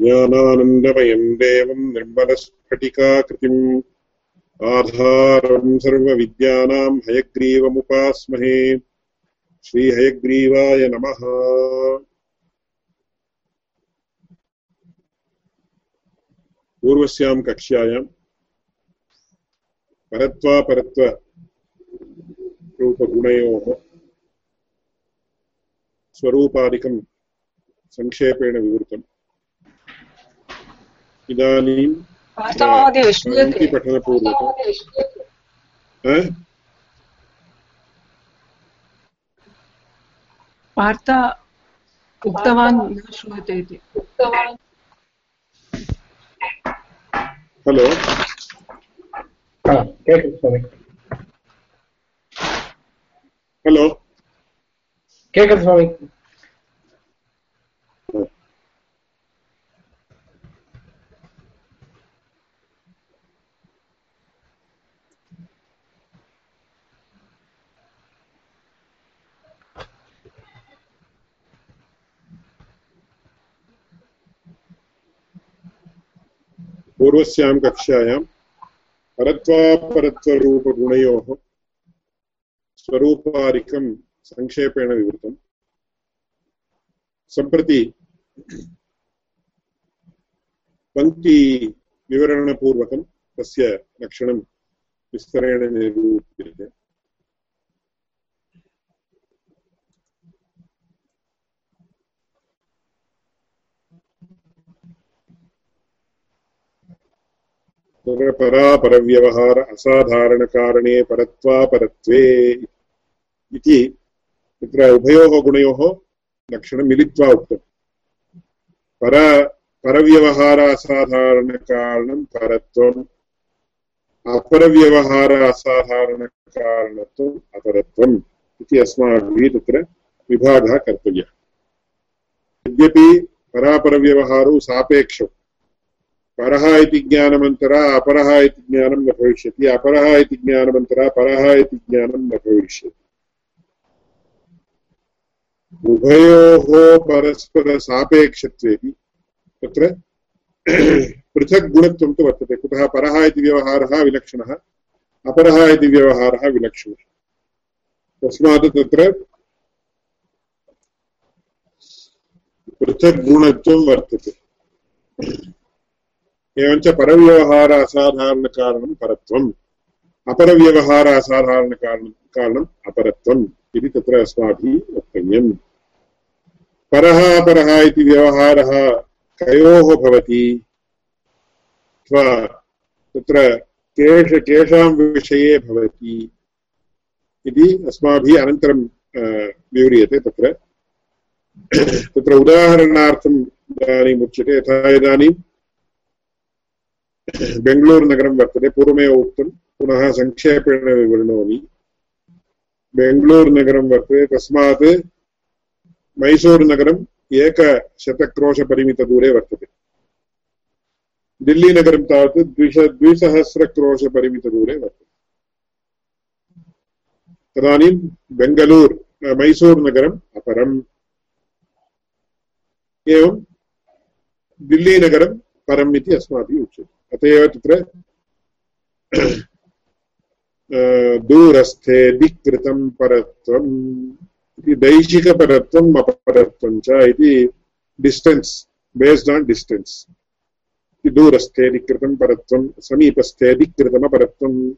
ज्ञानानन्दमयम् देवम् निर्मलस्फटिकाकृतिम् आधारम् सर्वविद्यानाम् हयग्रीवमुपास्महे श्रीहयग्रीवाय नमः। पूर्वस्यां कक्ष्यायाम् परत्वापरत्वरूपगुणयोः स्वरूपादिकं सङ्क्षेपेण विवृतम् इदानीं पठनपूर्वकम् वार्ता उक्तवान् न श्रूयते इति। हलो? हलो? केकल् स्वामि? पूर्वस्यां कक्षायां परत्वापरत्वरूपगुणयोः स्वरूपादिकं सङ्क्षेपेण विवृतम्। सम्प्रति पङ्क्तिविवरणपूर्वकं तस्य लक्षणं विस्तरेण निरूप्यते। परापरव्यवहार असाधारणकारणे परत्वापरत्वे इति तत्र उभयोः गुणयोः लक्षणं मिलित्वा उक्तम् पर परव्यवहार असाधारणकारणं परत्वम् अपरव्यवहार असाधारणकारणत्वम् अपरत्वम् इति अस्माभिः तत्र विभागः कर्तव्यः। यद्यपि परापरव्यवहारौ सापेक्षौ परः इति ज्ञानमन्तरा, अपरः इति ज्ञानं न भविष्यति। अपरः इति ज्ञानमन्तरा, परः इति ज्ञानं न भविष्यति। उभयोः परस्परसापेक्षत्वेपि तत्र पृथक् गुणत्वं तु वर्तते। कुतः परः इति व्यवहारः विलक्षणः, अपरः इति व्यवहारः विलक्षणः। तस्मात् तत्र पृथक् गुणत्वं वर्तते। एवञ्च परव्यवहार असाधारणकारणं परत्वम्। अपरव्यवहार असाधारणकारणं कारणम् अपरत्वम् इति तत्र अस्माभिः वक्तव्यम्। परः अपरः इति व्यवहारः कयोः भवति। अथवा तत्र केष केषां विषये भवति इति अस्माभिः अनन्तरं विव्रियते तत्र। तत्र उदाहरणार्थम् इदानीम् उच्यते, यथा इदानीं बेङ्गळूरुनगरं वर्तते, पूर्वमेव उक्तं, पुनः सङ्क्षेपेण विवृणोमि। बेङ्गळूरुनगरं वर्तते, तस्मात् मैसूरुनगरम् एकशतक्रोशपरिमितदूरे वर्तते। दिल्लीनगरं तावत् द्विश, द्विसहस्रक्रोशपरिमितदूरे वर्तते। तदानीं बेङ्गलूर् मैसूरुनगरम् अपरम्। एवं दिल्लीनगरं परम् इति अस्माभिः उच्यते। अत एव तत्र दूरस्थे दिक्कृतं परत्वम्। इति दैशिकपरत्वम् अपरत्वं च इति डिस्टेन्स् बेस्ड् आन् डिस्टेन्स् दूरस्थे दिक्कृतं परत्वं समीपस्थे दिक्कृतमपरत्वं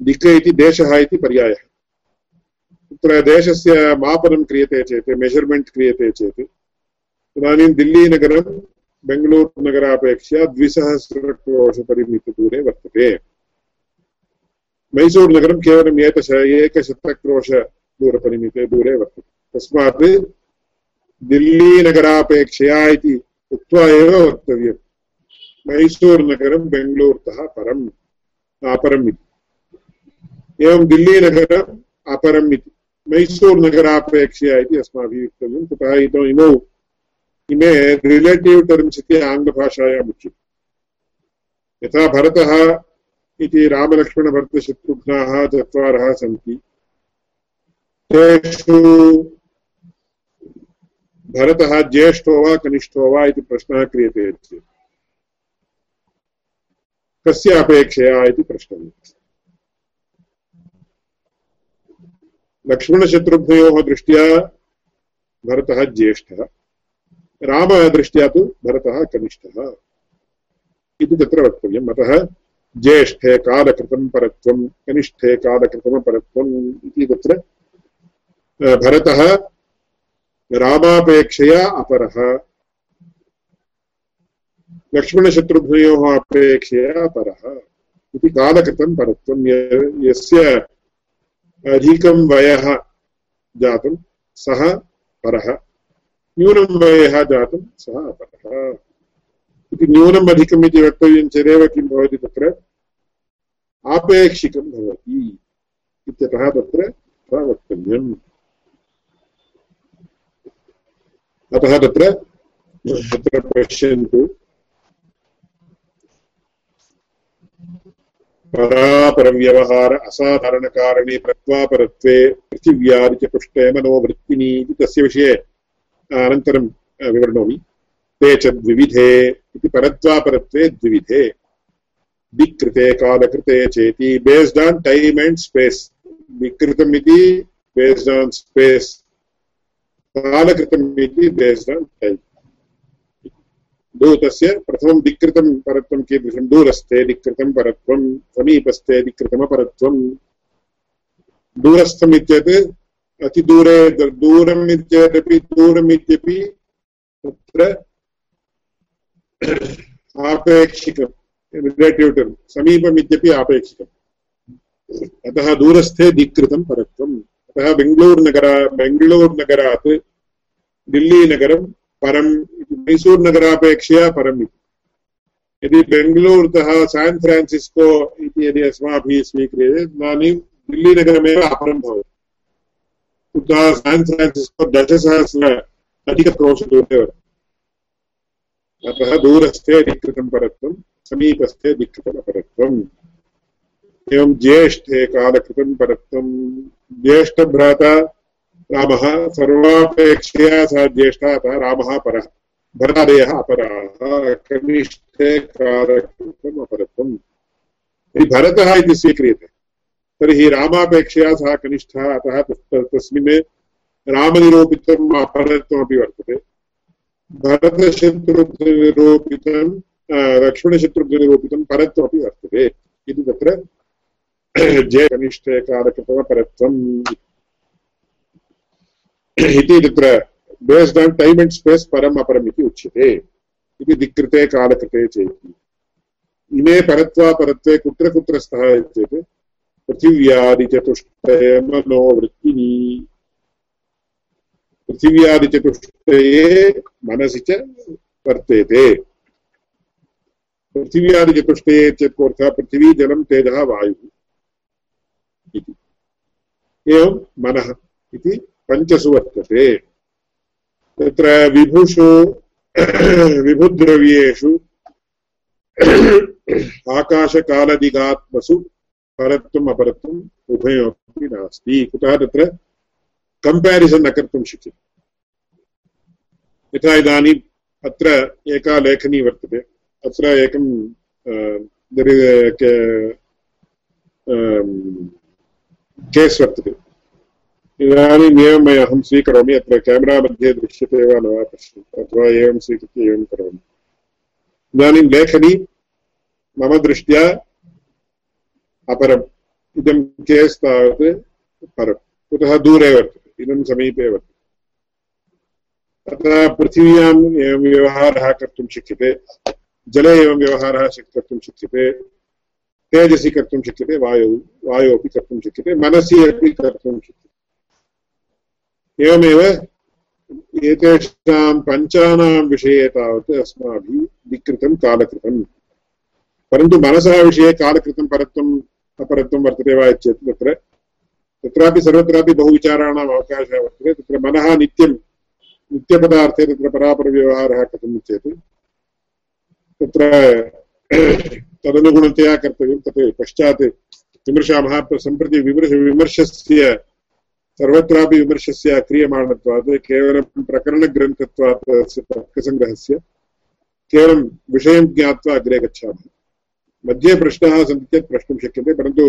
दिक् इति देशः इति पर्यायः तत्र देशस्य मापनं क्रियते चेत् मेजर्मेण्ट् क्रियते चेत् इदानीं दिल्लीनगरं बेङ्गलूरुनगरापेक्षया द्विसहस्रक्रोशपरिमितदूरे वर्तते मैसूरुनगरं केवलम् एकश एकशतक्रोशदूरपरिमिते दूरे वर्तते। तस्मात् दिल्लीनगरापेक्षया इति उक्त्वा एव वक्तव्यम्। मैसूरुनगरं बेङ्गलूरुतः परम् अपरम् इति। एवं दिल्लीनगरम् अपरम् इति। मैसूरुनगरापेक्षया इति अस्माभिः वक्तव्यं इमौ, इमे रिलेटिव् टर्म्स् इति आङ्ग्लभाषायाम् उच्यते। यथा भरतः इति रामलक्ष्मणभरतशत्रुघ्नाः चत्वारः सन्ति। तेषु भरतः ज्येष्ठो वा कनिष्ठो वा इति प्रश्नः क्रियते चेत् कस्य अपेक्षया इति प्रश्नः। लक्ष्मणशत्रुघ्नयोः दृष्ट्या भरतः ज्येष्ठः रामदृष्ट्या तु भरतः कनिष्ठः। इति तत्र वक्तव्यम्। अतः ज्येष्ठे कालकृतं परत्वं, कनिष्ठे कालकृतमपरत्वम् इति तत्र भरतः रामापेक्षया अपरः। लक्ष्मणशत्रुघ्नयोः अपेक्षया परः इति कालकृतं परत्वं यस्य अधिकं वयः जातं सः परः। न्यूनं वयः जातं सः अपरः। इति न्यूनम् अधिकम् इति वक्तव्यं चेदेव किं भवति तत्र? आपेक्षिकं भवति इत्यतः तत्र वक्तव्यम्। अतः तत्र तत्र पश्यन्तु परापरव्यवहार असाधारणकारणे प्रत्वापरत्वे पृथिव्यादिचतुष्टय मनोवृत्तिनी इति तस्य विषये अनन्तरं विवृणोमि ते च द्विविधे इति परत्वापरत्वे द्विविधे दिक्कृते कालकृते चेति based on time and space दिक्कृतम् इति बेस्ड् आन् स्पेस् कालकृतम् इति टैम् दूतस्य प्रथमं दिक्कृतं परत्वं कीदृशं? दूरस्थे दिक्कृतं परत्वं, समीपस्थे दिक्कृतमपरत्वं दूरस्थम् इत्येतत् अतिदूरे दूरम् इत्येतदपि, दूरम् इत्यपि तत्र आपेक्षिकं रिलेटिव् टर्म् समीपम् इत्यपि आपेक्षिकम्। अतः दूरस्थे दिक्कृतं परत्वम्। अतः बेङ्गलूरुनगरा बेङ्गलूरुनगरात् दिल्लीनगरं परं मैसूरुनगरापेक्षया परम् इति। यदि बेङ्गलूरुतः सान् फ्रान्सिस्को इति यदि अस्माभिः स्वीक्रियते तदानीं दिल्लीनगरमेव अपरं भवति। कुतः सान् फ्रान्सिस्को दशसहस्र अधिकक्रोशदूरे वर्तते। अतः दूरस्थे अधिकृतं परत्वं, समीपस्थे अधिकृतमपरत्वम्। एवं ज्येष्ठे कालकृतं परत्वं ज्येष्ठभ्राता रामः सर्वापेक्षया सः ज्येष्ठः अतः रामः परः भरतादयः अपराः। कनिष्ठे कारकम् अपरत्वम्। यदि भरतः इति स्वीक्रियते, तर्हि रामापेक्षया सः कनिष्ठः अतः तस्मिन् रामनिरूपितम् अपरत्वमपि वर्तते। भरतशत्रुघ्ननिरूपितं लक्ष्मणशत्रुघ्ननिरूपितं परत्वमपि वर्तते। इति तत्र जय कनिष्ठे कारकतमपरत्वम् इति तत्र based on time and space परम् अपरम् इति उच्यते। इति दिक्कृते कालकृते चेति। इमे परत्वापरत्वे कुत्र कुत्र स्तः चेत् पृथिव्यादिचतुष्टये मनोवृत्तिनी। पृथिव्यादिचतुष्टये मनसि च वर्तेते। पृथिव्यादिचतुष्टये चेत् पृथिवी जलं तेजः वायुः। इति। एवं मनः इति पञ्चसु वर्तते तत्र विभुषु, विभुद्रव्येषु, आकाशकालदिगात्मसु परत्वम् अपरत्वम् उभयोपि नास्ति। कुतः तत्र कम्पेरिसन् न कर्तुं शक्यते। यथा इदानीम् अत्र एका लेखनी वर्तते। अत्र एकं केस् वर्तते इदानीम् एवम् अहं स्वीकरोमि, अत्र केमेरा मध्ये दृश्यते वा न वा अथवा एवं स्वीकृत्य एवं करोमि। इदानीं लेखनी मम दृष्ट्या अपरम्। इदं केस् तावत् परं कुतः दूरे वर्तते, इदं समीपे वर्तते। अतः पृथिव्याम् एवं व्यवहारः कर्तुं शक्यते, जले एवं व्यवहारः कर्तुं शक्यते तेजसि कर्तुं शक्यते वायौ वायौ अपि कर्तुं शक्यते मनसि अपि कर्तुं शक्यते एवमेव एतेषां पञ्चानां विषये तावत् अस्माभिः विकृतं कालकृतं परन्तु मनसः विषये कालकृतं परत्वम् अपरत्वं वर्तते वा चेत् तत्र तत्रापि सर्वत्रापि बहुविचाराणाम् अवकाशः वर्तते तत्र मनः नित्यं नित्यपदार्थे तत्र परापरव्यवहारः कथं चेत् तत्र तदनुगुणतया कर्तव्यं तत् पश्चात् विमर्शामः सम्प्रति विमर्श विमर्शस्य सर्वत्रापि विमर्शस्य क्रियमाणत्वात् केवलं प्रकरणग्रन्थत्वात् तस्य तर्कसङ्ग्रहस्य केवलं विषयं ज्ञात्वा अग्रे गच्छामः मध्ये प्रश्नाः सन्ति चेत् प्रष्टुं शक्यते परन्तु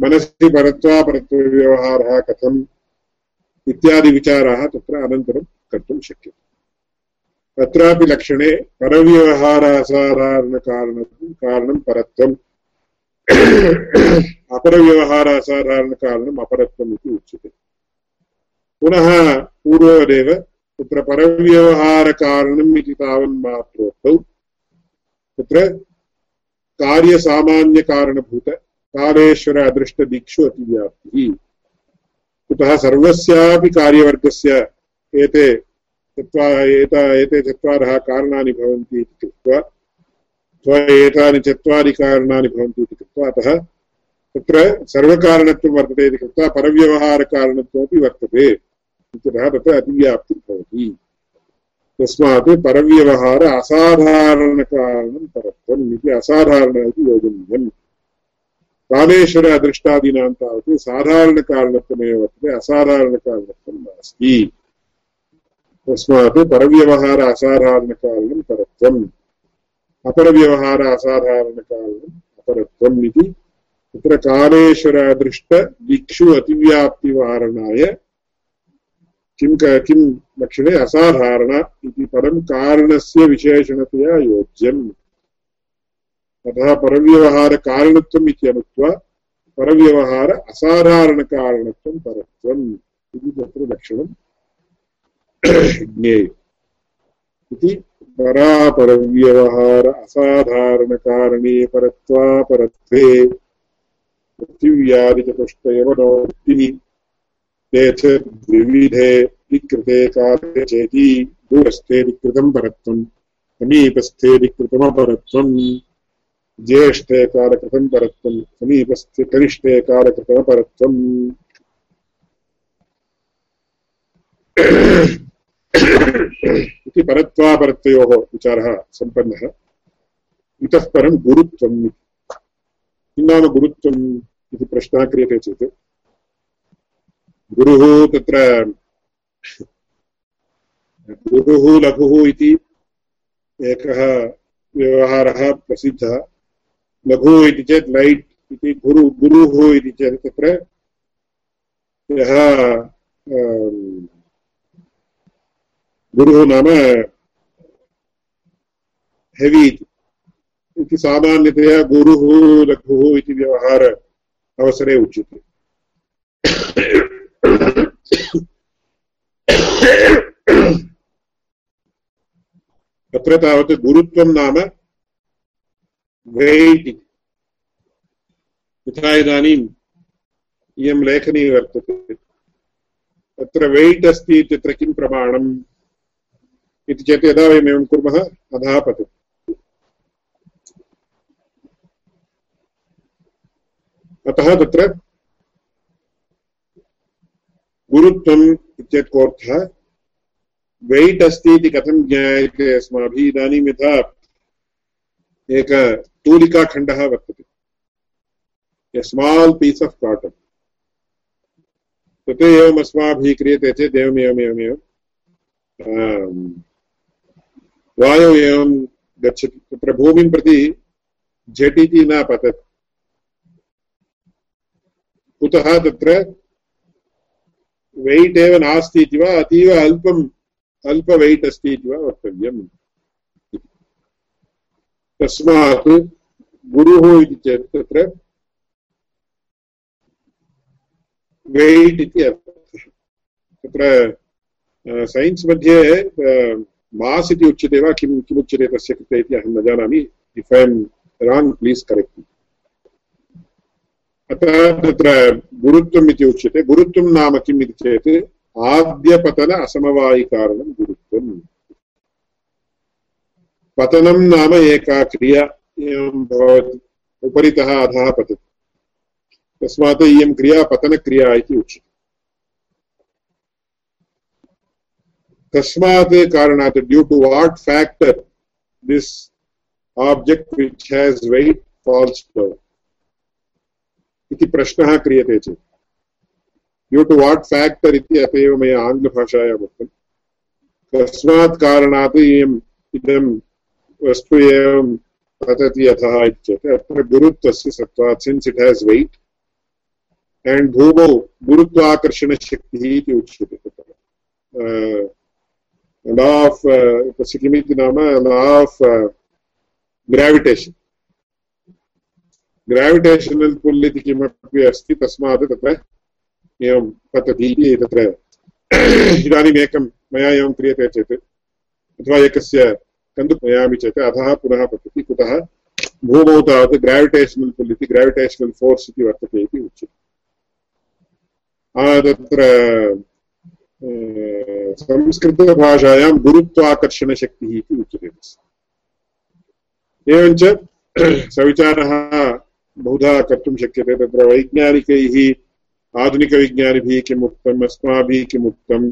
मनसि परत्वापरत्वव्यवहारः कथम् इत्यादिविचाराः तत्र अनन्तरं कर्तुं शक्यते तत्रापि लक्षणे परव्यवहारासाधारणकारणं कारणं परत्वम्। अपरव्यवहारासाधारणकारणम् अपरत्वम् इति उच्यते। पुनः पूर्ववदेव तत्र परव्यवहारकारणम् इति तावन्मात्रोक्तौ तत्र कार्यसामान्यकारणभूत, कालेश्वर अदृष्टदिक्षु अतिव्याप्तिः। कुतः सर्वस्यापि कार्यवर्गस्य एते चत्वार एते चत्वारः कारणानि भवन्ति इति कृत्वा एतानि चत्वारि कारणानि भवन्ति इति कृत्वा, अतः तत्र सर्वकारणत्वं वर्तते इति कृत्वा परव्यवहारकारणत्वमपि वर्तते इत्यतः तत्र अतिव्याप्तिः भवति। तस्मात् परव्यवहार असाधारणकारणं परत्वम् इति, असाधारण इति योजनीयम्। कालेश्वर अदृष्टादीनां तावत् साधारणकारणत्वमेव वर्तते, असाधारणकारणत्वं नास्ति। तस्मात् परव्यवहार असाधारणकारणं परत्वम्। अपरव्यवहार असाधारणकारणम् अपरत्वम् इति। तत्र कालेश्वरादृष्टदिक्षु अतिव्याप्तिवारणाय किं किं लक्षणे असाधारण इति परं कारणस्य विशेषणतया योज्यम्। अतः परव्यवहारकारणत्वम् इत्यनुक्त्वा परव्यवहार असाधारणकारणत्वं परत्वम् इति तत्र लक्षणं इति परापरव्यवहार असाधारणकारणे परत्वापरत्वे पृथिव्यादिचतुष्टयवनोक्तिः ते च द्विविधे विकृते चेति दूरस्थे विकृतं परत्वं। समीपस्थे ज्येष्ठे कालकृतं परत्वं। समीपस्थे कनिष्ठे कालकृतमपरत्वम्। इति परत्वापरत्वयोः विचारः सम्पन्नः। इतः परं गुरुत्वम् किं नाम गुरुत्वम् इति प्रश्नः क्रियते चेत्। गुरुः तत्र गुरुः लघुः इति एकः व्यवहारः प्रसिद्धः। लघुः इति चेत् लैट् इति गुरु, गुरुः इति चेत् तत्र यः गुरुः नाम हेवी। इति सामान्यतया गुरुः लघुः इति व्यवहार अवसरे उच्यते। तत्र तावत् गुरुत्वं नाम वेय्ट् यथा इदानीम् इयं लेखनी वर्तते। तत्र वेय्ट् अस्ति इत्यत्र किं प्रमाणम्? इति चेत् यदा वयम् एवं कुर्मः अधः पतति। अतः तत्र गुरुत्वम् इत्येत् कोऽर्थः? वेय्ट् अस्ति इति कथं ज्ञायते अस्माभिः? इदानीं यथा एक तूलिकाखण्डः वर्तते। A small piece of cotton तत् एवम् अस्माभिः क्रियते चेत् एवमेवमेवमेव वायौ एवं गच्छति तत्र भूमिं प्रति झटिति न पतति। कुतः तत्र एव नास्ति इति वा अतीव अल्पम् अल्प वेय्ट् अस्ति इति वा वक्तव्यम्। तस्मात् गुरुः इति चेत् तत्र इति अर्थः। तत्र सैन्स् मध्ये मास् इति उच्यते वा किं किमुच्यते तस्य कृते इति अहं न जानामि if I am wrong please correct अतः तत्र गुरुत्वम् इति उच्यते गुरुत्वं नाम किम् इति चेत् आद्यपतन असमवायिकारणं गुरुत्वम्। पतनं नाम एका क्रिया, एवं भवति, उपरितः अधः पतति। तस्मात् इयं क्रिया पतनक्रिया इति उच्यते। तस्मात् कारणात् due to what factor this object which has weight falls down इति प्रश्नः क्रियते चेत्। ड्यू टु वाट् फेक्टर् इति अत एव मया आङ्ग्लभाषायाम् उक्तं। कस्मात् कारणात् इयम्, इदं वस्तु एवं पतति अधः इति चेत् अत्र गुरुत्वस्य सत्त्वात् since it has weight and भूमौ गुरुत्वाकर्षणशक्तिः इति उच्यते तत्र। ला आफ् तस्य किमिति नाम ला आफ् ग्राविटेशन् ग्राविटेशनल् पुल् इति किमपि अथवा एकस्य कन्दुक् नयामि चेत् अधः पुनः पतति कुतः भूमौ तावत् ग्राविटेशनल् पुल् इति ग्राविटेशनल् फोर्स् संस्कृतभाषायां गुरुत्वाकर्षणशक्तिः इति उच्यते एवञ्च सविचारः बहुधा कर्तुं शक्यते तत्र वैज्ञानिकैः आधुनिकविज्ञानिभिः किम् उक्तम् अस्माभिः किम् उक्तम्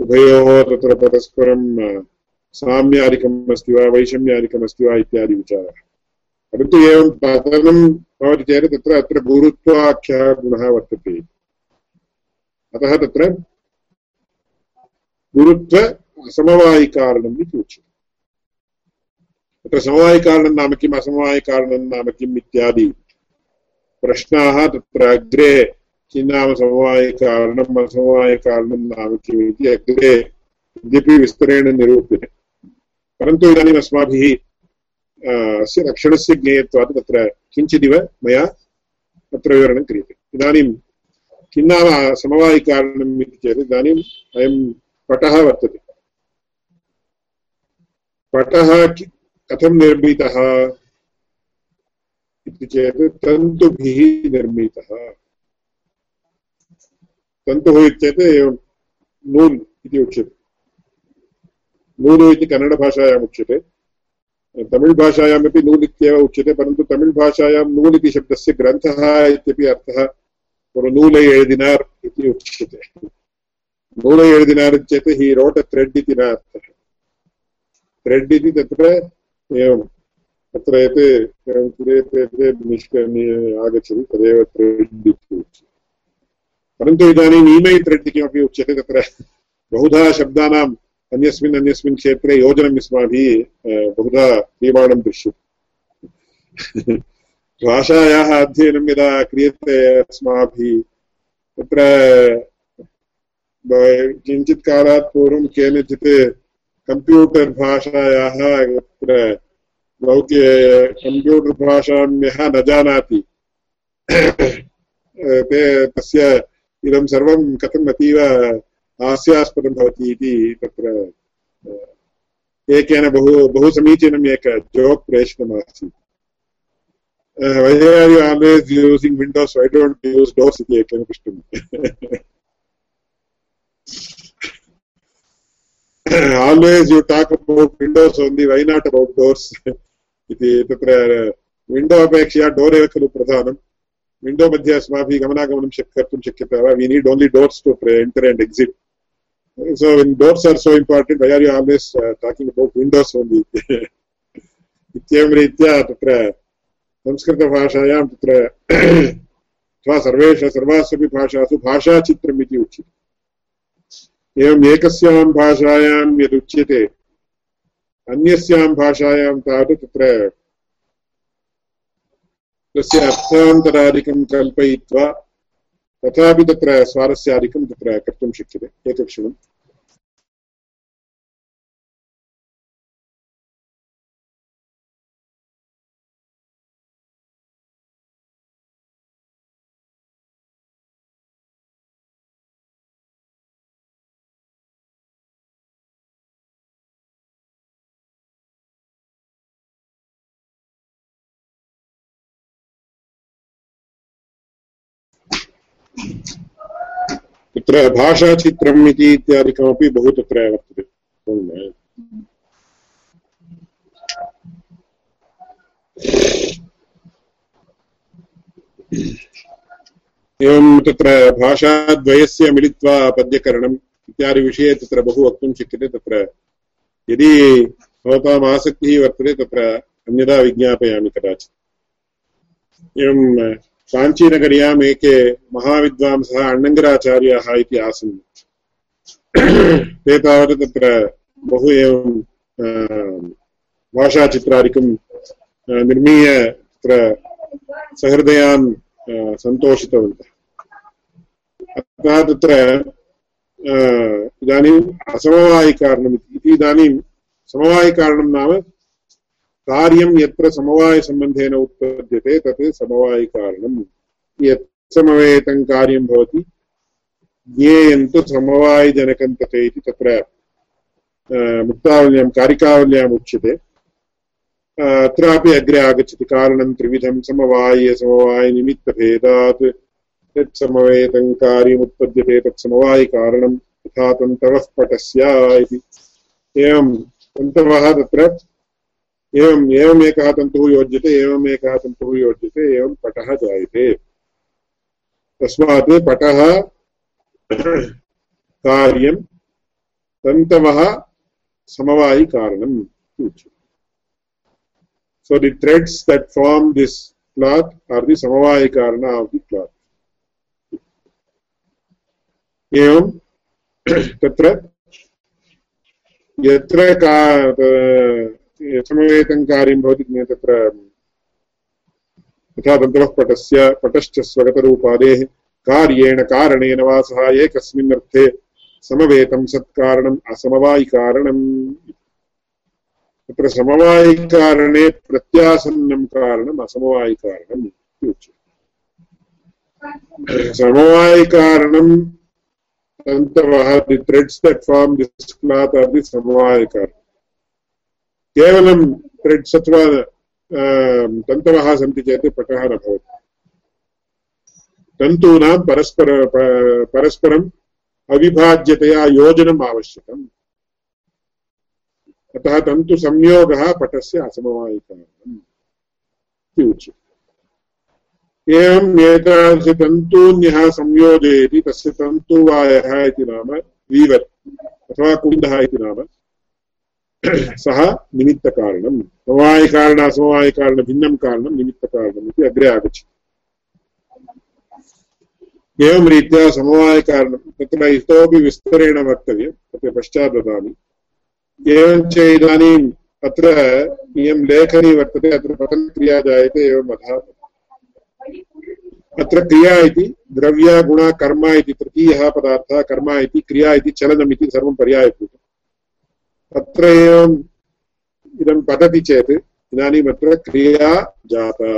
उभयोः तत्र परस्परं साम्यादिकम् अस्ति वा वैषम्यादिकम् अस्ति वा इत्यादि विचारः परन्तु एवं पतनं भवति चेत् तत्र अत्र गुरुत्वाख्यः गुणः वर्तते अतः तत्र गुरुत्व असमवायिकारणम् इति उच्यते तत्र समवायिकारणं नाम किम् असमवायिकारणं नाम किम् इत्यादि प्रश्नाः तत्र अग्रे किं नाम समवायकारणम् असमवायकारणं नाम किम् इति अग्रे यद्यपि विस्तरेण निरूप्यते परन्तु इदानीम् अस्माभिः अस्य लक्षणस्य ज्ञेयत्वात् तत्र किञ्चिदिव मया तत्र विवरणं क्रियते इदानीं किं नाम समवायिकारणम् इति चेत् इदानीम् अयं पटः वर्तते। पटः कथं निर्मितः? इति चेत् तन्तुभिः निर्मितः। तन्तुः इत्येतत् एवं नूल् इति उच्यते। नूलु इति कन्नडभाषायाम् उच्यते। तमिळ्भाषायामपि नूल् इत्येव उच्यते, परन्तु तमिळ्भाषायां नूल् इति शब्दस्य ग्रन्थः इत्यपि अर्थः नूल एळिदिनार् इति उच्यते। नूल एळिदिनार् चेत् हि रोट् थ्रेड् इति न अर्थः थ्रेड् इति तत्र एवं तत्र यत् निष्क आगच्छति तदेव थ्रेड् इति थ्रेड् बहुधा शब्दानाम् अन्यस्मिन् अन्यस्मिन् क्षेत्रे बहुधा यदा क्रियते अस्माभिः तत्र किञ्चित् कालात् पूर्वं केनचित् कम्प्यूटर् भाषायाः तत्र लौके कम्प्यूटर् भाषां यः न जानाति ते तस्य इदं सर्वं कथम् अतीव हास्यास्पदं भवति इति तत्र एकेन बहु बहु समीचीनम् एक जोक् प्रेषितमासीत्। windows why don't you use doors इति एकेन पृष्टम्। always you talk about windows only why not about doors? इति तत्र विण्डो अपेक्षया डोर् एव खलु प्रधानम् विण्डो मध्ये अस्माभिः गमनागमनं शक् कर्तुं शक्यते वा? We need only doors to enter and exit so when doors are so important why are you always uh, talking about windows only? इत्येवं रीत्या तत्र संस्कृतभाषायां तत्र सर्वेषु सर्वास्वपि भाषासु भाषाचित्रम् इति एवम् एकस्यां भाषायां यदुच्यते। अन्यस्यां भाषायां तावत् तत्र तस्य अर्थान्तरादिकं कल्पयित्वा तथापि तत्र स्वारस्यादिकं तत्र कर्तुं शक्यते। एकक्षणम् तत्र भाषाचित्रम् इति इत्यादिकमपि बहु तत्र वर्तते। एवं तत्र भाषाद्वयस्य मिलित्वा पद्यकरणम् इत्यादिविषये तत्र बहु वक्तुं शक्यते। तत्र यदि भवताम् आसक्तिः वर्तते, तत्र अन्यदा विज्ञापयामि कदाचित्। एवं काञ्चीनगर्याम् एके महाविद्वांसः अण्णङ्गराचार्याः इति आसन्। ते तावत् तत्र बहु एवं भाषाचित्रादिकं निर्मीय तत्र सहृदयान् सन्तोषितवन्तः। अतः तत्र इदानीम् असमवायिकारणम् इति इदानीं समवायिकारणं नाम कार्यं यत्र समवायसम्बन्धेन उत्पद्यते, तत् समवायिकारणं। यत् समवेतं कार्यं भवति ज्ञेयं तु समवायिजनकं तते इति तत्र मुक्तावल्यां, कारिकावल्याम् उच्यते। अत्रापि अग्रे आगच्छति, कारणं त्रिविधं समवायसमवायनिमित्तभेदात् यत् समवेतं कार्यमुत्पद्यते तत् समवायिकारणं यथा तन्तवः पटस्य इति। एवं, तन्तवः तत्र एवम् एवमेकः तन्तुः योज्यते एवमेकः तन्तुः योज्यते, एवं पटः जायते तस्मात् पटः कार्यं तन्तवः समवायिकारणम् So, the threads that form this cloth are the samavaya karana of the cloth. एवं तत्र यत्र का समवेतं कार्यं भवति तत्र, यथा तन्तवः पटस्य, पटश्च स्वगतरूपादेः, कार्येण कारणेन वा सः एकस्मिन् अर्थे समवेतं सत्कारणम् असमवायिकारणम्। तत्र समवायिकारणे प्रत्यासन्नं कारणम् असमवायिकारणम् इति उच्यते। समवायिकारणं तन्तवः the threads that form this cloth are the समवायिकारणं केवलं अथवा तन्तवः सन्ति चेत् पटः न भवति। तन्तूनां परस्पर परस्परम् अविभाज्यतया योजनम् आवश्यकम्। अतः तन्तुसंयोगः पटस्य असमवायिकारणम् इति उच्यते। एवम् एतादृशतन्तून्यः संयोजयति, तस्य तन्तुवायः इति नाम वीवर्, अथवा कुन्दः इति नाम सः निमित्तकारणम् समवायिकारण असमवायिकारणभिन्नं कारणं निमित्तकारणम् इति अग्रे आगच्छति। एवं रीत्या समवायकारणं तत्र इतोपि विस्तरेण वक्तव्यं, तत्र पश्चात् ददामि एवञ्च इदानीम् अत्र इयं लेखनी वर्तते, अत्र पतनक्रिया जायते एवम् अधः। अत्र क्रिया इति द्रव्य, गुण, कर्म इति, तृतीयः पदार्थः, कर्म इति, क्रिया इति, चलनम् इति सर्वं पर्यायभूतम्। अत्र एवम् इदं क्रिया जाता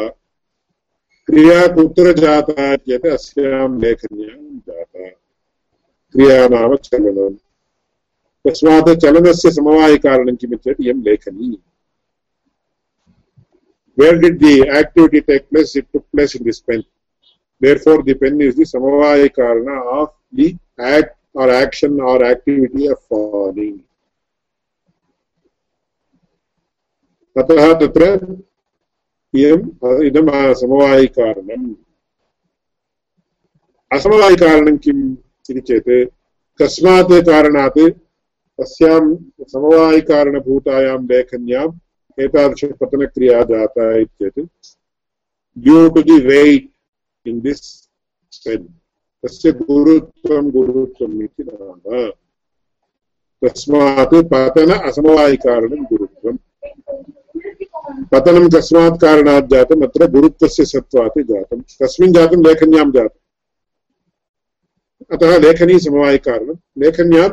क्रिया कुत्र जाता चेत् अस्यां लेखन्यां जाता क्रिया नाम चलनम् तस्मात् चलनस्य समवायकारणं किमित्येत् इयं लेखनी where did the activity take place it took place in this pen therefore the pen is the समवायकारण of the act or action or activity of falling अतः तत्र इयम् इदम् समवायिकारणम् असमवायिकारणं किम् इति चेत् कस्मात् कारणात् तस्यां समवायिकारणभूतायां लेखन्याम् एतादृशपतनक्रिया जाता इत्येत् due to the weight in this pen तस्य गुरुत्वं गुरुत्वम् इति नाम तस्मात् पतन असमवायिकारणं गुरुत्वम् पतनं कस्मात् कारणात् जातम्, अत्र गुरुत्वस्य सत्त्वात् जातं कस्मिन् जातं लेखन्यां जातम्। अतः लेखनी समवायिकारणं। लेखन्यां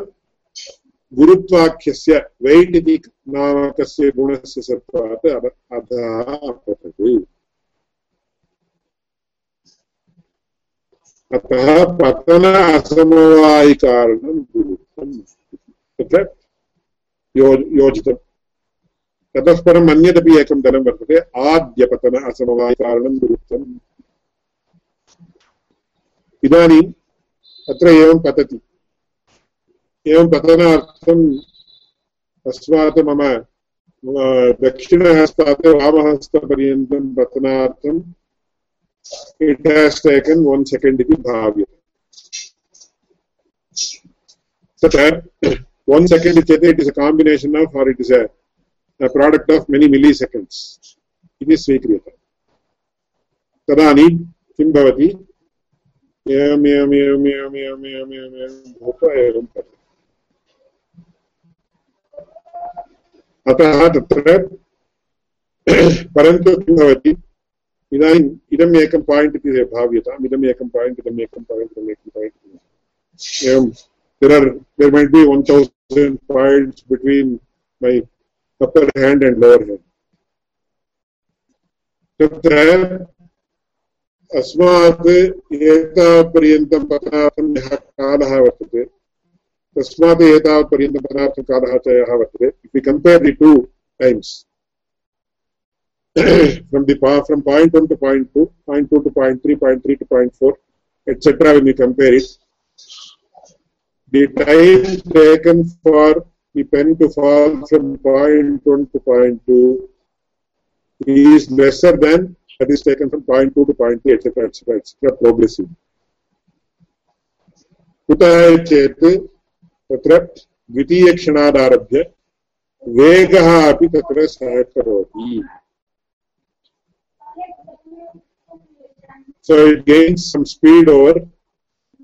गुरुत्वाख्यस्य वैट् इति नामकस्य गुणस्य सत्त्वात् अधः अतः पतन असमवायिकारणं गुरुत्वम् तत्र योजितम् ततः परम् अन्यदपि एकं धनं वर्तते। आद्यपतन असमवायिकारणं गुरुत्वम् इदानीम् अत्र एवं पतति। एवं पतनार्थम् तस्मात् मम दक्षिणहस्तात् वामहस्तपर्यन्तं पतनार्थम् it has taken one second इति भाव्यते। तत्र वन् सेकेण्ड् इत्येतत् it is a combination of or it is a product of many milliseconds इति स्वीक्रियते तदानीं, किं भवति? एवम् एवम् एवम् एवम् एवम् एवम् एवम् एवं, भूत्वा एवं भवति अतः तत्र, परन्तु किं भवति? इदानीम् इदम् एकं पायिण्ट् इति भाव्यताम्, इदम् एकं पायिण्ट् इदम् एकं पायिण्ट् इदम् एकं पायिण्ट् एवं, there are, there might be 1000 points between my upper hand and lower hand तत्र अस्मात् एतावत्पर्यन्तं पतनार्थं यः कालः वर्तते तस्मात् एतावत्पर्यन्तं पतनार्थं कालः च यः वर्तते if you compare the two times from the from point 1 to point 2 point 2 to point 3 point 3 to point 4 etc when you compare it the time taken for the pen to fall from point 1 to point 2 is lesser than that is taken from point 2 to point 3 etc etc etc progressive कुतः चेत् तत्र द्वितीयक्षणादारभ्य वेगः अपि तत्र सहकरोति so it gains some speed over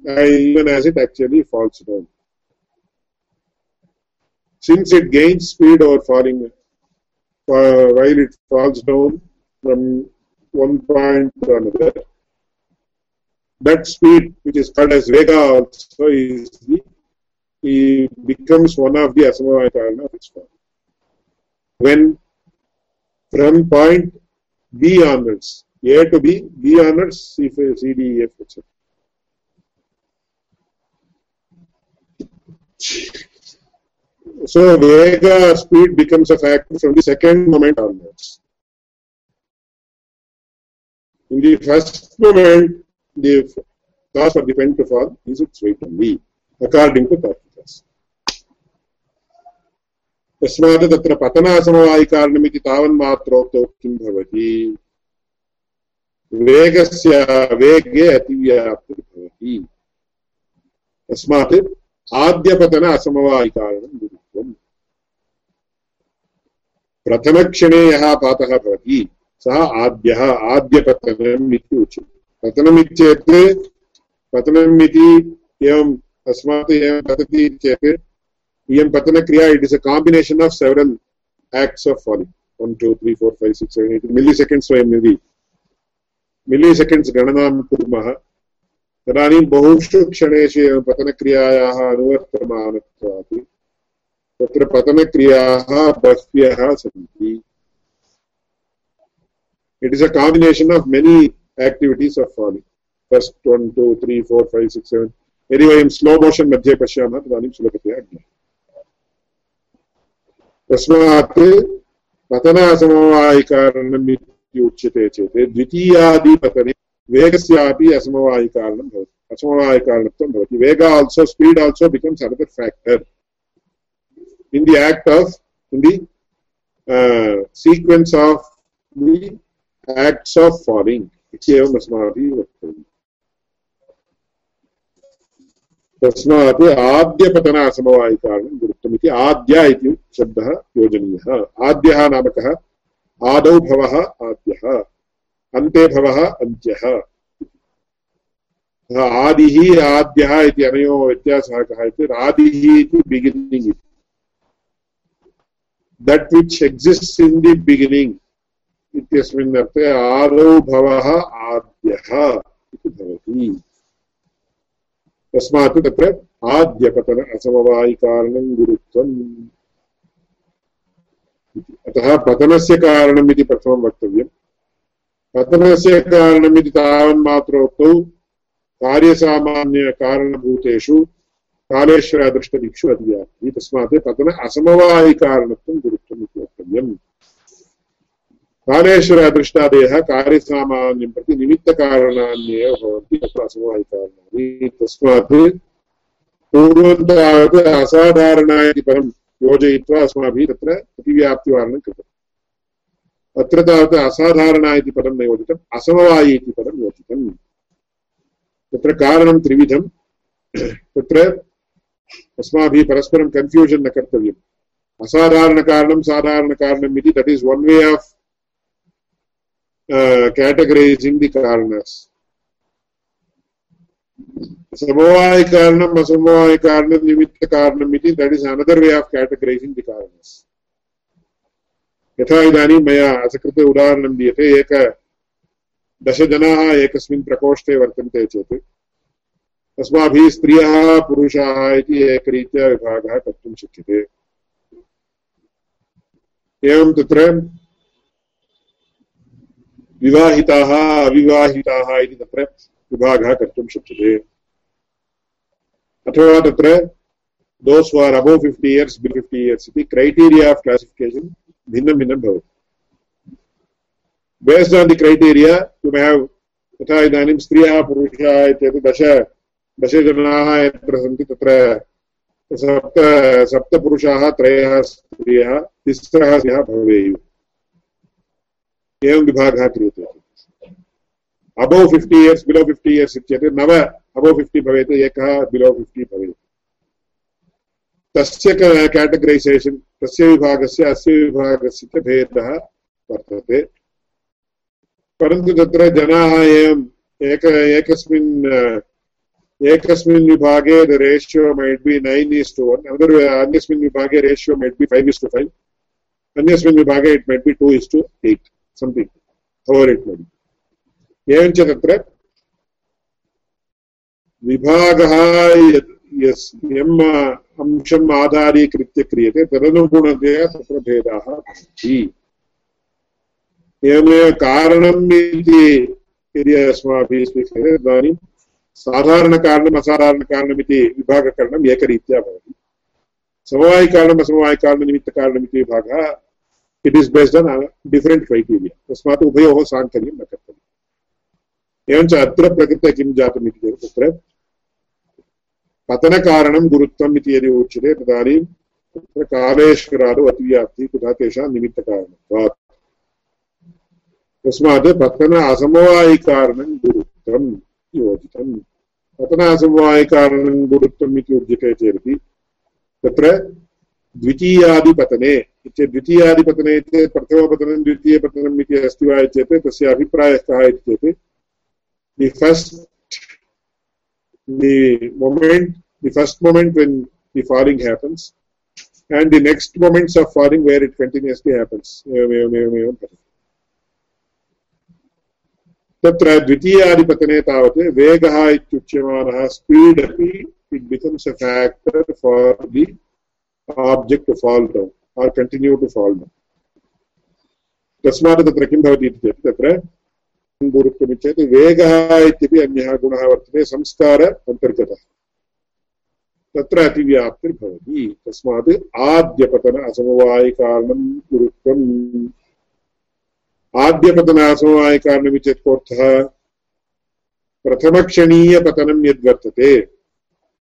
uh, even as it actually falls down. Since it gains speed over falling, uh, while it falls down from one point to another, that speed, which is called as vega, also is the, it becomes one of the asamavaya of its. When from point B onwards, A to B, B onwards, C, C D, E, F, etc. So Vega speed becomes a factor from the second moment onwards. In the first moment, the cause for the pen to fall is its weight only, according to Tarkikas. तस्मात् तत्र पतनासमवायिकारणमिति तावन्मात्रोक्तौ किं भवति वेगस्य वेगे अतिव्याप्तिर्भवति तस्मात् आद्यपतन असमवायिकारणं प्रथमक्षणे यः पातः भवति, सः आद्यः आद्यपतनम् इति उच्यते। पतनमित्येत् पतनम् इति एवम् अस्मात् एवं पतति चेत् इयं पतनक्रिया it is a combination of several acts of falling 1 2 3 4 5 6 7 8 milliseconds वयं यदि milliseconds गणनां कुर्मः, तदानीं बहुषु क्षणेषु एव पतनक्रियायाः अनुवर्तमानत्वात् तत्र पतनक्रियाः बह्व्यः सन्ति. It is a combination of many activities of falling first 1 2 3 4 5 6 7 यदि वयं स्लो मोशन् मध्ये पश्यामः, तदानीं सुलभतया ज्ञायते. तस्मात् पतनासमवायिकारणम् इति उच्यते चेत्, द्वितीयादिपतने वेगस्यापि असमवायिकारणं भवति, असमवायिकारणत्वं भवति. वेग also speed also becomes another factor in the act of in the uh, sequence of the acts of falling. इत्येवम् अस्माभिः वक्तव्यम् तस्मात् आद्यपतन असमवायिकारणं गुरुत्वम् आद्य इति शब्दः योजनीयः आद्यः नाम कः आदौ भवः आद्यः अन्ते भवः अन्त्यः आदिः आद्यः इति अनयोः व्यत्यासः कः इति आदिः इति बिगिनिङ्ग् इति that which exists in the beginning इत्यस्मिन् अर्थे आदौ भवः आद्यः इति भवति तस्मात् तत्र आद्यपतन असमवायिकारणं गुरुत्वम् अतः पतनस्य कारणम् प्रथमं वक्तव्यम् पतनस्य कारणम् तावन्मात्रोक्तौ कार्यसामान्यकारणभूतेषु कालेश्वरादृष्टदिक्षु अतिव्याप्तिः तस्मात् पतन असमवायिकारणत्वं गुरुत्वम् इति वक्तव्यम् कालेश्वरादृष्टादयः कार्यसामान्यं प्रति निमित्तकारणान्येव भवन्ति तत्र असमवायिकारणानि तस्मात् पूर्वं तावत् असाधारणा इति परं योजयित्वा अस्माभिः तत्र प्रतिव्याप्तिवारणं कृतम् अत्र तावत् असाधारणा इति पदं न योजितम् असमवायि इति पदं योजितम् तत्र कारणं त्रिविधं तत्र अस्माभिः परस्परं कन्फ्यूषन् न कर्तव्यम्। असाधारणकारणं साधारणकारणम् इति that is one way of categorizing the karanas समवायिकारणम् असमवायिकारणनिमित्तकारणम् इति that is another way of categorizing the कारणस्। यथा इदानीं मया असकृते उदाहरणं दीयते, एक दशजनाः एकस्मिन् प्रकोष्ठे वर्तन्ते चेत्। अस्माभिः स्त्रियः पुरुषाः इति एकरीत्या विभागः कर्तुं शक्यते। एवं तत्र विवाहिताः, अविवाहिताः इति तत्र विभागः कर्तुं शक्यते। अथवा तत्र those are above fifty years below fifty years इति क्रैटीरिया आफ् क्लासिफिकेशन् भिन्नं भिन्नं भवति। Based on the criteria you may have तथा इदानीं स्त्रियः, पुरुषाः इत्येतत् दश दशजनाः यत्र सन्ति तत्र सप्त, सप्तपुरुषाः, त्रयः स्त्रियः, तिस्रः स्त्रियः भवेयुः। एवं विभागः क्रियते। Above fifty years below fifty years इत्येतत् नव अबौ फिफ्टि भवेत्, एकः बिलो फिफ्टि भवेत्। तस्य केटगरैसेशन् तस्य विभागस्य, अस्य विभागस्य च भेदः वर्तते। परन्तु तत्र जनाः एवम् एक, एकस्मिन् एकस्मिन् विभागे the ratio might be nine is to one other अन्यस्मिन् विभागे ratio might be five is to five अन्यस्मिन् विभागे it might be two is to eight something however it might एवञ्च तत्र विभागः यस्, यम् अंशम् आधारीकृत्य तदनुगुणतया तत्र भेदाः भवन्ति. यदि साधारणकारणम् असाधारणकारणमिति विभागकरणम् एकरीत्या भवति समवायिकारणम् असमवायिकारणनिमित्तकारणमिति विभागः it is based on different criteria तस्मात् उभयोः साङ्कर्यं न कर्तव्यम् एवञ्च अत्र प्रकृते किं जातम् इति चेत् तत्र पतनकारणं गुरुत्वम् इति यदि उच्यते तदानीं तत्र कालेश्वरादौ अतिव्याप्तिः कुतः तेषां निमित्तकारणत्वात्। तस्मात् पतन असमवायिकारणं गुरुत्वं योजितम् पतन असमवायिकारणं गुरुत्वम् इति उच्यते चेदपि तत्र द्वितीयादिपतने इत्युक्ते द्वितीयादिपतने चेत् प्रथमपतनं द्वितीयपतनम् इति अस्ति वा चेत् तस्य अभिप्रायः कः इति चेत् the first the moment, the first moment when the falling happens, and the next moments of falling where it continuously happens. तत्र द्वितीयादिपतने तावत् वेगः इत्युच्यमानः स्पीड् अपि it becomes a factor for the object to fall down or continue to fall down तस्मात् तत्र किं भवति इति चेत् तत्र गुरुत्वम् वेगः इत्यपि अन्यः गुणः वर्तते, संस्कार अन्तर्गतः। तत्र अतिव्याप्तिर्भवति। तस्मात् आद्यपतन असमवायिकारणं गुरुत्वम् आद्यपतन असमवायिकारणम् चेत् कोऽर्थः प्रथमक्षणीयपतनं यद्वर्तते,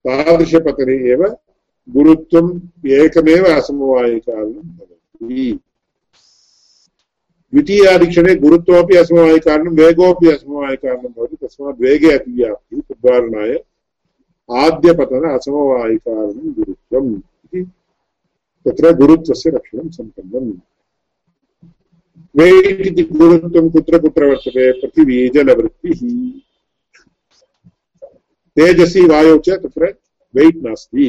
तादृशपतने एव गुरुत्वम् एकमेव असमवायिकारणं भवति। द्वितीयादिक्षणे गुरुत्वमपि असमवायिकारणं वेगोपि असमवायिकारणं भवति, तस्मात् वेगे अतिव्याप्तिः तद्वारणाय आद्यपतन असमवायिकारणं गुरुत्वम् इति। तत्र गुरुत्वस्य लक्षणं सम्पन्नम्। वेट् इति गुरुत्वं कुत्र कुत्र वर्तते पृथिवी जलवृत्तिः तेजसि वायौ च तत्र वेट् नास्ति।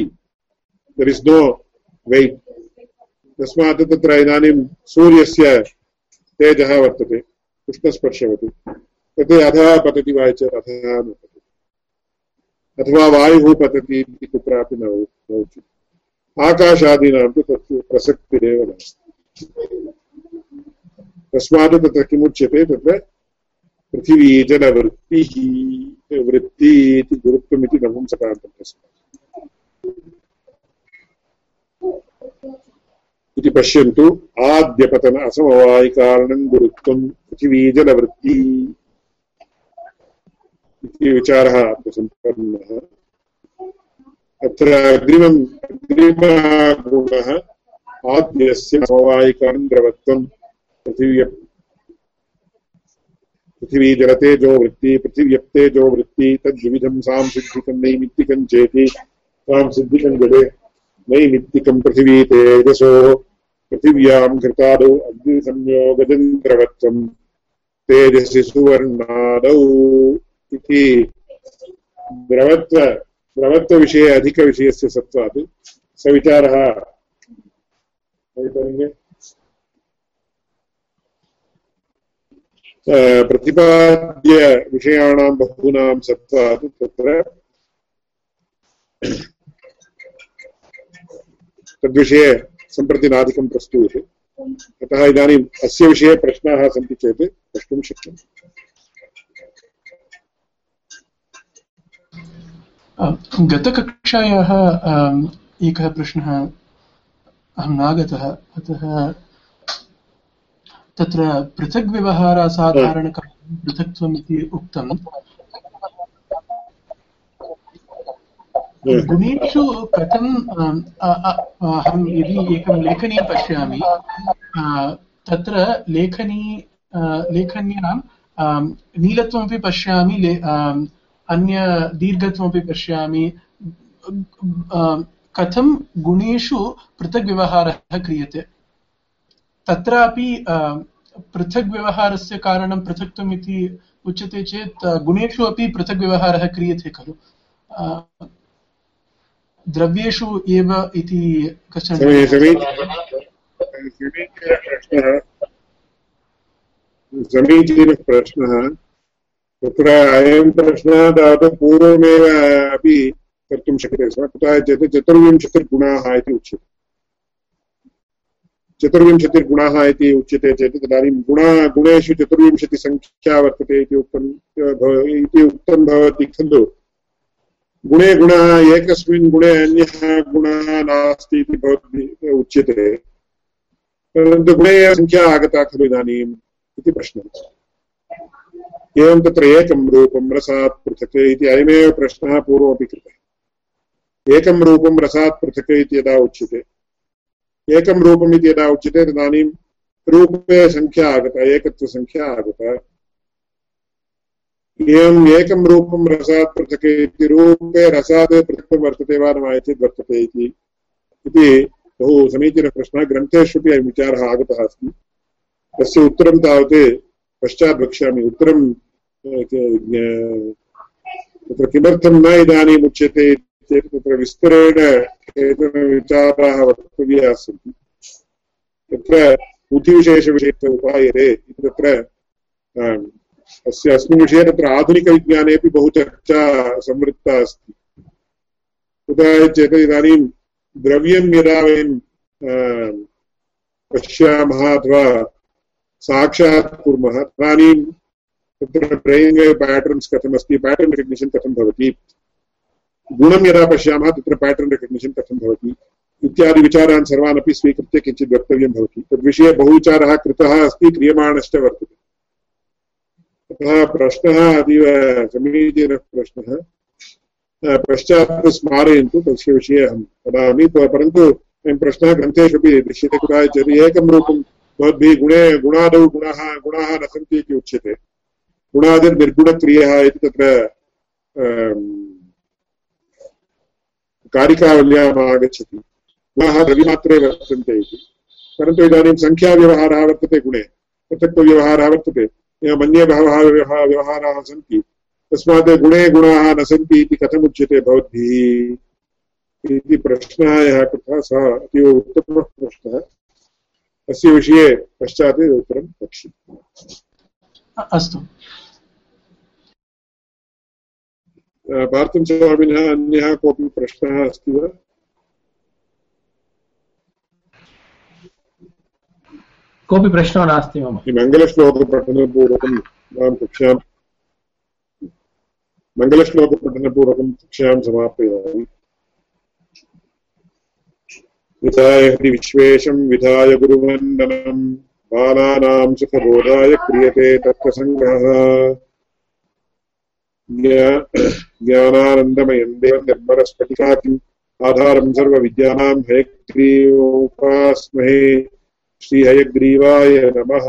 दर् इस् नो वेट् तस्मात् तत्र इदानीं सूर्यस्य तेजः वर्तते तत् अधः पतति वा चेत् अधः न पतति। अथवा वायुः पतति इति कुत्रापि न आकाशादीनां तु प्रसक्तिरेव नास्ति। तस्मात् तत्र किमुच्यते तत्र पृथिवी जलवृत्तिः वृत्ति इति गुरुत्वमिति नपुंसकान्तम् तस्मात् इति पश्यन्तु आद्यपतन असमवायिकारणं गुरुत्वं पृथिवीजलवृत्ति। इति विचारः अत्र सम्पन्नः अत्र अग्रिमम् अग्रिमः गुणः आद्यस्य समवायिकारणं द्रवत्वं पृथिव्य पृथिवी जलतेजो वृत्ति पृथिव्यप्तेजो वृत्ति तद्विविधं सांसिद्धिकं नैमित्तिकं चेति सांसिद्धिकं जले नैमित्तिकं पृथिवी तेजसो, पृथिव्यां घृतादौ अग्निसंयोगजन्द्रवत्वं तेजसि सुवर्णादौ द्रवत्व स प्रतिपाद्यविषयाणां बहूनां सत्त्वात् तत्र तद्विषये सम्प्रति नाधिकं प्रस्तूयते अतः इदानीम् अस्य विषये प्रश्नाः सन्ति चेत् प्रष्टुं शक्यन्ते गतकक्षायाः एकः प्रश्नः अहं नागतः अतः तत्र पृथग्व्यवहारासाधारणकार्यं पृथक्त्वम् इति उक्तम् गुणेषु कथम् अहं यदि एकं लेखनीं पश्यामि तत्र लेखनी लेखन्यां नीलत्वमपि पश्यामि अन्य दीर्घत्वमपि पश्यामि। कथं गुणेषु पृथग्व्यवहारः क्रियते? तत्रापि पृथग्व्यवहारस्य कारणं पृथक्त्वम् इति उच्यते चेत् गुणेषु अपि पृथग्व्यवहारः क्रियते खलु। द्रव्येषु एव इति कश्चन समीचीनः प्रश्नः। तत्र अयं प्रश्नः तावत् पूर्वमेव अपि कर्तुं शक्यते स्म। कुतः चेत् चतुर्विंशतिर्गुणाः इति उच्यते। चतुर्विंशतिर्गुणाः इति उच्यते चेत् तदानीं गुणा, गुणेषु चतुर्विंशतिसङ्ख्या वर्तते इति उक्तम् इति उक्तं भवति खलु। गुणे गुणः, एकस्मिन् गुणे अन्यः गुणः नास्ति इति भवद्भिः उच्यते। परन्तु गुणे सङ्ख्या आगता खलु इदानीम् इति प्रश्नः। एवं तत्र एकं रूपं रसात् पृथक् इति अयमेव प्रश्नः पूर्वमपि कृतः। एकं रूपं रसात् पृथक् इति यदा उच्यते एकं रूपम् इति यदा उच्यते तदानीं रूपे सङ्ख्या आगता एकत्वसङ्ख्या आगता। एवम् एकं रूपं रसात् पृथक् इति, रूपे रसात् पृथक् वर्तते वा न वा चेत् वर्तते इति। इति बहु समीचीनः प्रश्नः, ग्रन्थेषु अपि अयं विचारः आगतः अस्ति। तस्य उत्तरं तावत् पश्चात् वक्ष्यामि। उत्तरं तत्र किमर्थं न इदानीम् उच्यते चेत् तत्र विस्तरेण केचन विचाराः वक्तव्याः सन्ति तत्र बुद्धिविशेषविषये उपायते इति तत्र अस्य अस्मिन् विषये तत्र बहु चर्चा संवृत्ता अस्ति कुतः चेत् इदानीं द्रव्यं यदा वयं पश्यामः अथवा साक्षात् कुर्मः तदानीं तत्र वेव् पेटर्न्स् कथमस्ति पेटर्न् रेकग्निशन् कथं भवति गुणं यदा पश्यामः, तत्र पेटर्न् रेकग्निशन् कथं भवति? इत्यादि विचारान् सर्वान् अपि स्वीकृत्य किञ्चित् वक्तव्यं भवति। तद्विषये बहुविचारः कृतः अस्ति, क्रियमाणश्च वर्तते। अतः प्रश्नः अतीव समीचीनः प्रश्नः। पश्चात् स्मारयन्तु, तस्य विषये अहं वदामि परन्तु अयं प्रश्नः ग्रन्थेषु अपि दृश्यते कुतः एकं रूपं भवद्भिः गुणे, गुणादौ गुणाः गुणाः न सन्ति इति उच्यते। गुणादिर्निर्गुणक्रियः इति तत्र कारिकावल्याम् आगच्छति गुणाः द्रव्यमात्रे वर्तन्ते इति। परन्तु इदानीं सङ्ख्याव्यवहारः वर्तते गुणे। पृथक्तव्यवहारः वर्तते। एवमन्ये बहवः व्यवहाराः सन्ति, तस्मात् गुणे गुणाः न सन्ति इति कथमुच्यते भवद्भिः। इति प्रश्नः यः कृतः सः अतीव उत्तमः प्रश्नः। अस्य विषये पश्चात् उत्तरं वक्ष्ये अस्तु। पार्थं स्वामिनः अन्यः कोऽपि प्रश्नः अस्ति वा कोऽपि प्रश्नो नास्ति मम। मङ्गलश्लोकपठनपूर्वकं माँ कक्षां मङ्गलश्लोकपठनपूर्वकं कक्षां समापयामि। विधाय विश्वेशं विधाय गुरुवन्दनं बालानां सुखबोधाय क्रियते तत्त्वसङ्ग्रहः ज्ञानानन्दमयं देवं निर्मलस्फटिकाकिम् आधारं सर्वविद्यानां हयग्रीवोपास्महे श्रीहयग्रीवाय नमः।